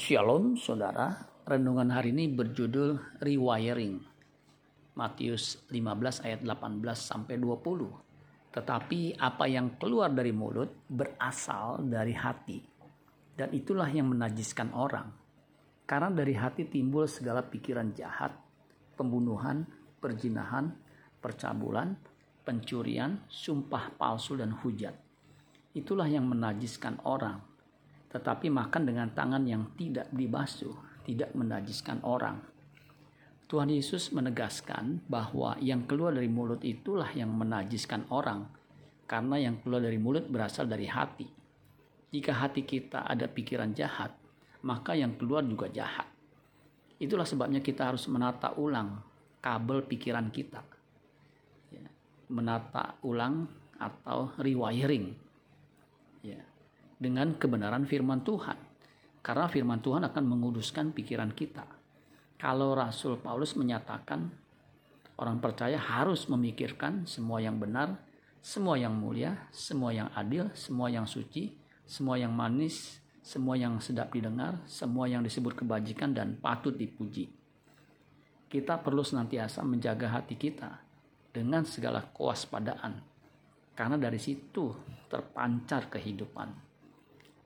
Shalom saudara, renungan hari ini berjudul Rewiring. Matius 15 ayat 18 sampai 20. Tetapi apa yang keluar dari mulut berasal dari hati. Dan itulah yang menajiskan orang. Karena dari hati timbul segala pikiran jahat, pembunuhan, perjinahan, percabulan, pencurian, sumpah palsu dan hujat. Itulah yang menajiskan orang tetapi makan dengan tangan yang tidak dibasuh tidak menajiskan orang. Tuhan Yesus menegaskan bahwa yang keluar dari mulut itulah yang menajiskan orang, karena yang keluar dari mulut berasal dari hati. Jika hati kita ada pikiran jahat, maka yang keluar juga jahat. Itulah sebabnya kita harus menata ulang kabel pikiran kita, ya, menata ulang atau rewiring. Ya dengan kebenaran firman Tuhan. Karena firman Tuhan akan menguduskan pikiran kita. Kalau Rasul Paulus menyatakan orang percaya harus memikirkan semua yang benar, semua yang mulia, semua yang adil, semua yang suci, semua yang manis, semua yang sedap didengar, semua yang disebut kebajikan dan patut dipuji. Kita perlu senantiasa menjaga hati kita dengan segala kewaspadaan, karena dari situ terpancar kehidupan.